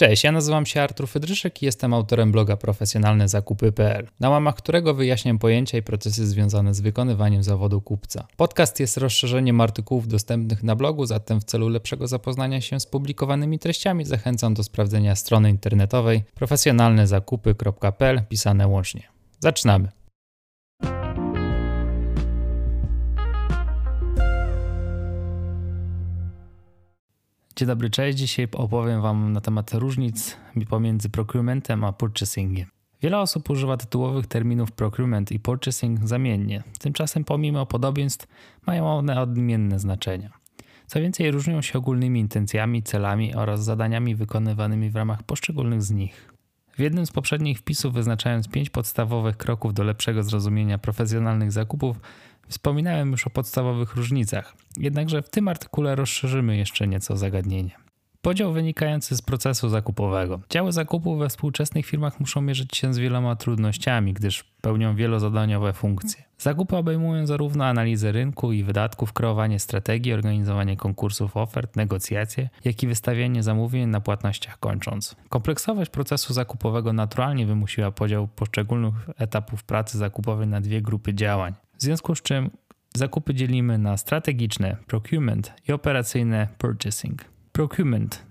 Cześć, ja nazywam się Artur Fydryszek i jestem autorem bloga profesjonalnezakupy.pl, na łamach którego wyjaśniam pojęcia i procesy związane z wykonywaniem zawodu kupca. Podcast jest rozszerzeniem artykułów dostępnych na blogu, zatem w celu lepszego zapoznania się z publikowanymi treściami zachęcam do sprawdzenia strony internetowej profesjonalnezakupy.pl pisane łącznie. Zaczynamy. Dzień dobry, cześć. Dzisiaj opowiem Wam na temat różnic pomiędzy procurementem a purchasingiem. Wiele osób używa tytułowych terminów procurement i purchasing zamiennie. Tymczasem pomimo podobieństw mają one odmienne znaczenia. Co więcej, różnią się ogólnymi intencjami, celami oraz zadaniami wykonywanymi w ramach poszczególnych z nich. W jednym z poprzednich wpisów, wyznaczając pięć podstawowych kroków do lepszego zrozumienia profesjonalnych zakupów, Wspominałem już o podstawowych różnicach, jednakże w tym artykule rozszerzymy jeszcze nieco zagadnienie. Podział wynikający z procesu zakupowego. Działy zakupów we współczesnych firmach muszą mierzyć się z wieloma trudnościami, gdyż pełnią wielozadaniowe funkcje. Zakupy obejmują zarówno analizę rynku i wydatków, kreowanie strategii, organizowanie konkursów ofert, negocjacje, jak i wystawianie zamówień na płatnościach kończąc. Kompleksowość procesu zakupowego naturalnie wymusiła podział poszczególnych etapów pracy zakupowej na dwie grupy działań. W związku z czym zakupy dzielimy na strategiczne procurement i operacyjne purchasing. Procurement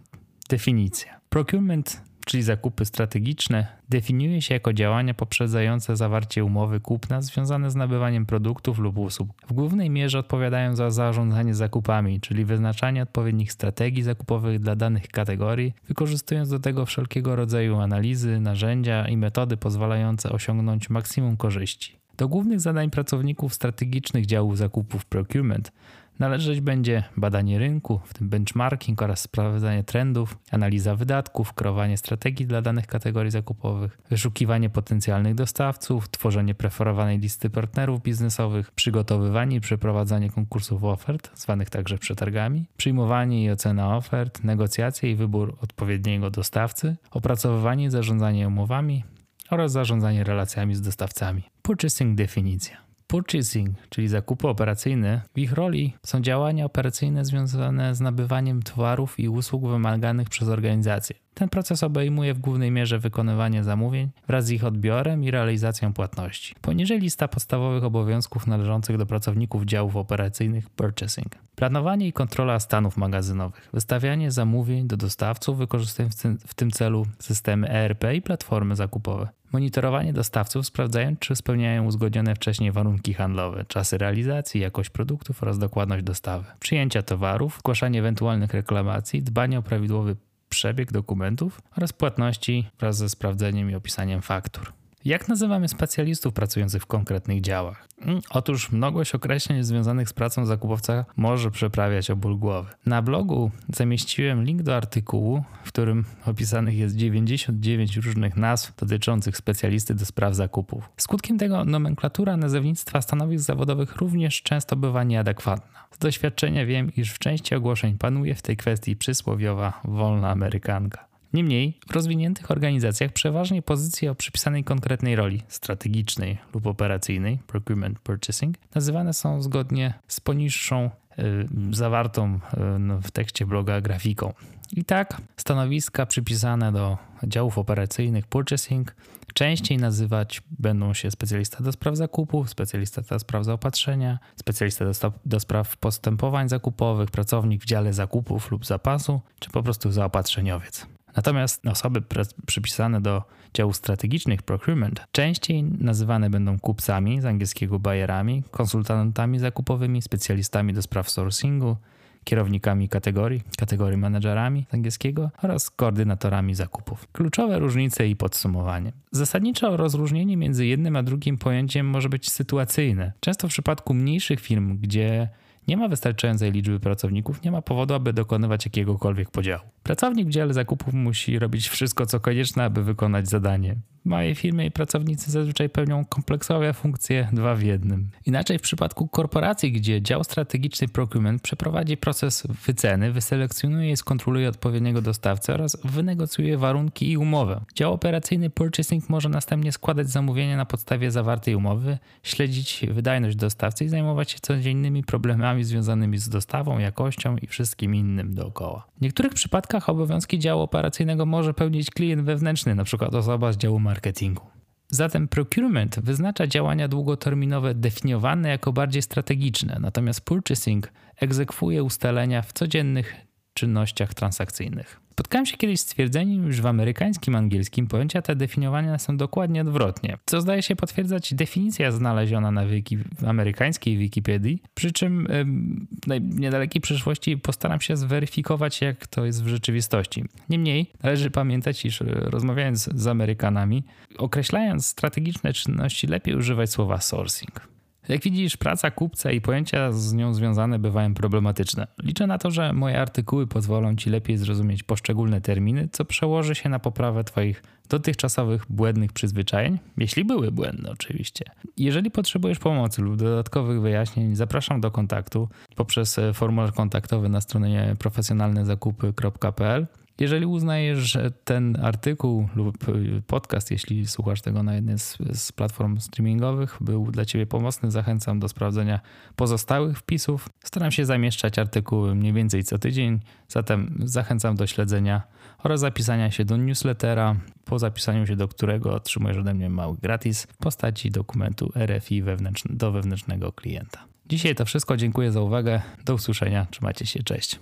definicja. Procurement, czyli zakupy strategiczne, definiuje się jako działania poprzedzające zawarcie umowy kupna związane z nabywaniem produktów lub usług. W głównej mierze odpowiadają za zarządzanie zakupami, czyli wyznaczanie odpowiednich strategii zakupowych dla danych kategorii, wykorzystując do tego wszelkiego rodzaju analizy, narzędzia i metody pozwalające osiągnąć maksimum korzyści. Do głównych zadań pracowników strategicznych działów zakupów procurement należeć będzie badanie rynku, w tym benchmarking oraz sprawdzanie trendów, analiza wydatków, kreowanie strategii dla danych kategorii zakupowych, wyszukiwanie potencjalnych dostawców, tworzenie preferowanej listy partnerów biznesowych, przygotowywanie i przeprowadzanie konkursów ofert, zwanych także przetargami, przyjmowanie i ocena ofert, negocjacje i wybór odpowiedniego dostawcy, opracowywanie i zarządzanie umowami, oraz zarządzanie relacjami z dostawcami. Purchasing definicja. Purchasing, czyli zakupy operacyjne, w ich roli są działania operacyjne związane z nabywaniem towarów i usług wymaganych przez organizację. Ten proces obejmuje w głównej mierze wykonywanie zamówień wraz z ich odbiorem i realizacją płatności. Poniżej lista podstawowych obowiązków należących do pracowników działów operacyjnych purchasing. Planowanie i kontrola stanów magazynowych, wystawianie zamówień do dostawców, wykorzystując w tym celu systemy ERP i platformy zakupowe. Monitorowanie dostawców sprawdzając, czy spełniają uzgodnione wcześniej warunki handlowe, czasy realizacji, jakość produktów oraz dokładność dostawy. Przyjęcia towarów, zgłaszanie ewentualnych reklamacji, dbanie o prawidłowy przebieg dokumentów oraz płatności wraz ze sprawdzeniem i opisaniem faktur. Jak nazywamy specjalistów pracujących w konkretnych działach? Mm, otóż mnogość określeń związanych z pracą zakupowca może przeprawiać o ból głowy. Na blogu zamieściłem link do artykułu, w którym opisanych jest 99 różnych nazw dotyczących specjalisty do spraw zakupów. Skutkiem tego nomenklatura nazewnictwa stanowisk zawodowych również często bywa nieadekwatna. Z doświadczenia wiem, iż w części ogłoszeń panuje w tej kwestii przysłowiowa wolna amerykanka. Niemniej w rozwiniętych organizacjach przeważnie pozycje o przypisanej konkretnej roli strategicznej lub operacyjnej, procurement purchasing, nazywane są zgodnie z poniższą y, zawartą y, w tekście bloga grafiką. I tak stanowiska przypisane do działów operacyjnych purchasing częściej nazywać będą się specjalista do spraw zakupów, specjalista do spraw zaopatrzenia, specjalista do, do spraw postępowań zakupowych, pracownik w dziale zakupów lub zapasu, czy po prostu zaopatrzeniowiec. Natomiast osoby przypisane do działu strategicznych procurement częściej nazywane będą kupcami, z angielskiego buyerami, konsultantami zakupowymi, specjalistami do spraw sourcingu, kierownikami kategorii, kategorii menedżerami z angielskiego oraz koordynatorami zakupów. Kluczowe różnice i podsumowanie. Zasadniczo rozróżnienie między jednym a drugim pojęciem może być sytuacyjne. Często w przypadku mniejszych firm, gdzie nie ma wystarczającej liczby pracowników, nie ma powodu, aby dokonywać jakiegokolwiek podziału. Pracownik w dziale zakupów musi robić wszystko, co konieczne, aby wykonać zadanie. Małej firmie i pracownicy zazwyczaj pełnią kompleksowe funkcje dwa w jednym. Inaczej w przypadku korporacji, gdzie dział strategiczny procurement przeprowadzi proces wyceny, wyselekcjonuje i skontroluje odpowiedniego dostawcę oraz wynegocjuje warunki i umowę. Dział operacyjny purchasing może następnie składać zamówienia na podstawie zawartej umowy, śledzić wydajność dostawcy i zajmować się codziennymi problemami związanymi z dostawą, jakością i wszystkim innym dookoła. W niektórych przypadkach obowiązki działu operacyjnego może pełnić klient wewnętrzny, np. osoba z działu marketingu. Zatem procurement wyznacza działania długoterminowe definiowane jako bardziej strategiczne, natomiast purchasing egzekwuje ustalenia w codziennych czynnościach transakcyjnych. Spotkałem się kiedyś z twierdzeniem, że w amerykańskim angielskim pojęcia te definiowane są dokładnie odwrotnie, co zdaje się potwierdzać definicja znaleziona na wiki, amerykańskiej Wikipedii, przy czym w niedalekiej przyszłości postaram się zweryfikować, jak to jest w rzeczywistości. Niemniej należy pamiętać, iż rozmawiając z Amerykanami, określając strategiczne czynności, lepiej używać słowa sourcing. Jak widzisz, praca kupca i pojęcia z nią związane bywają problematyczne. Liczę na to, że moje artykuły pozwolą Ci lepiej zrozumieć poszczególne terminy, co przełoży się na poprawę Twoich dotychczasowych błędnych przyzwyczajeń, jeśli były błędne oczywiście. Jeżeli potrzebujesz pomocy lub dodatkowych wyjaśnień, zapraszam do kontaktu poprzez formularz kontaktowy na stronie profesjonalnezakupy.pl jeżeli uznajesz, że ten artykuł lub podcast, jeśli słuchasz tego na jednej z, z, platform streamingowych, był dla Ciebie pomocny, zachęcam do sprawdzenia pozostałych wpisów. Staram się zamieszczać artykuły mniej więcej co tydzień, zatem zachęcam do śledzenia oraz zapisania się do newslettera, po zapisaniu się do którego otrzymujesz ode mnie mały gratis w postaci dokumentu RFI wewnętrzny, do wewnętrznego klienta. Dzisiaj to wszystko, dziękuję za uwagę, do usłyszenia, trzymajcie się, cześć.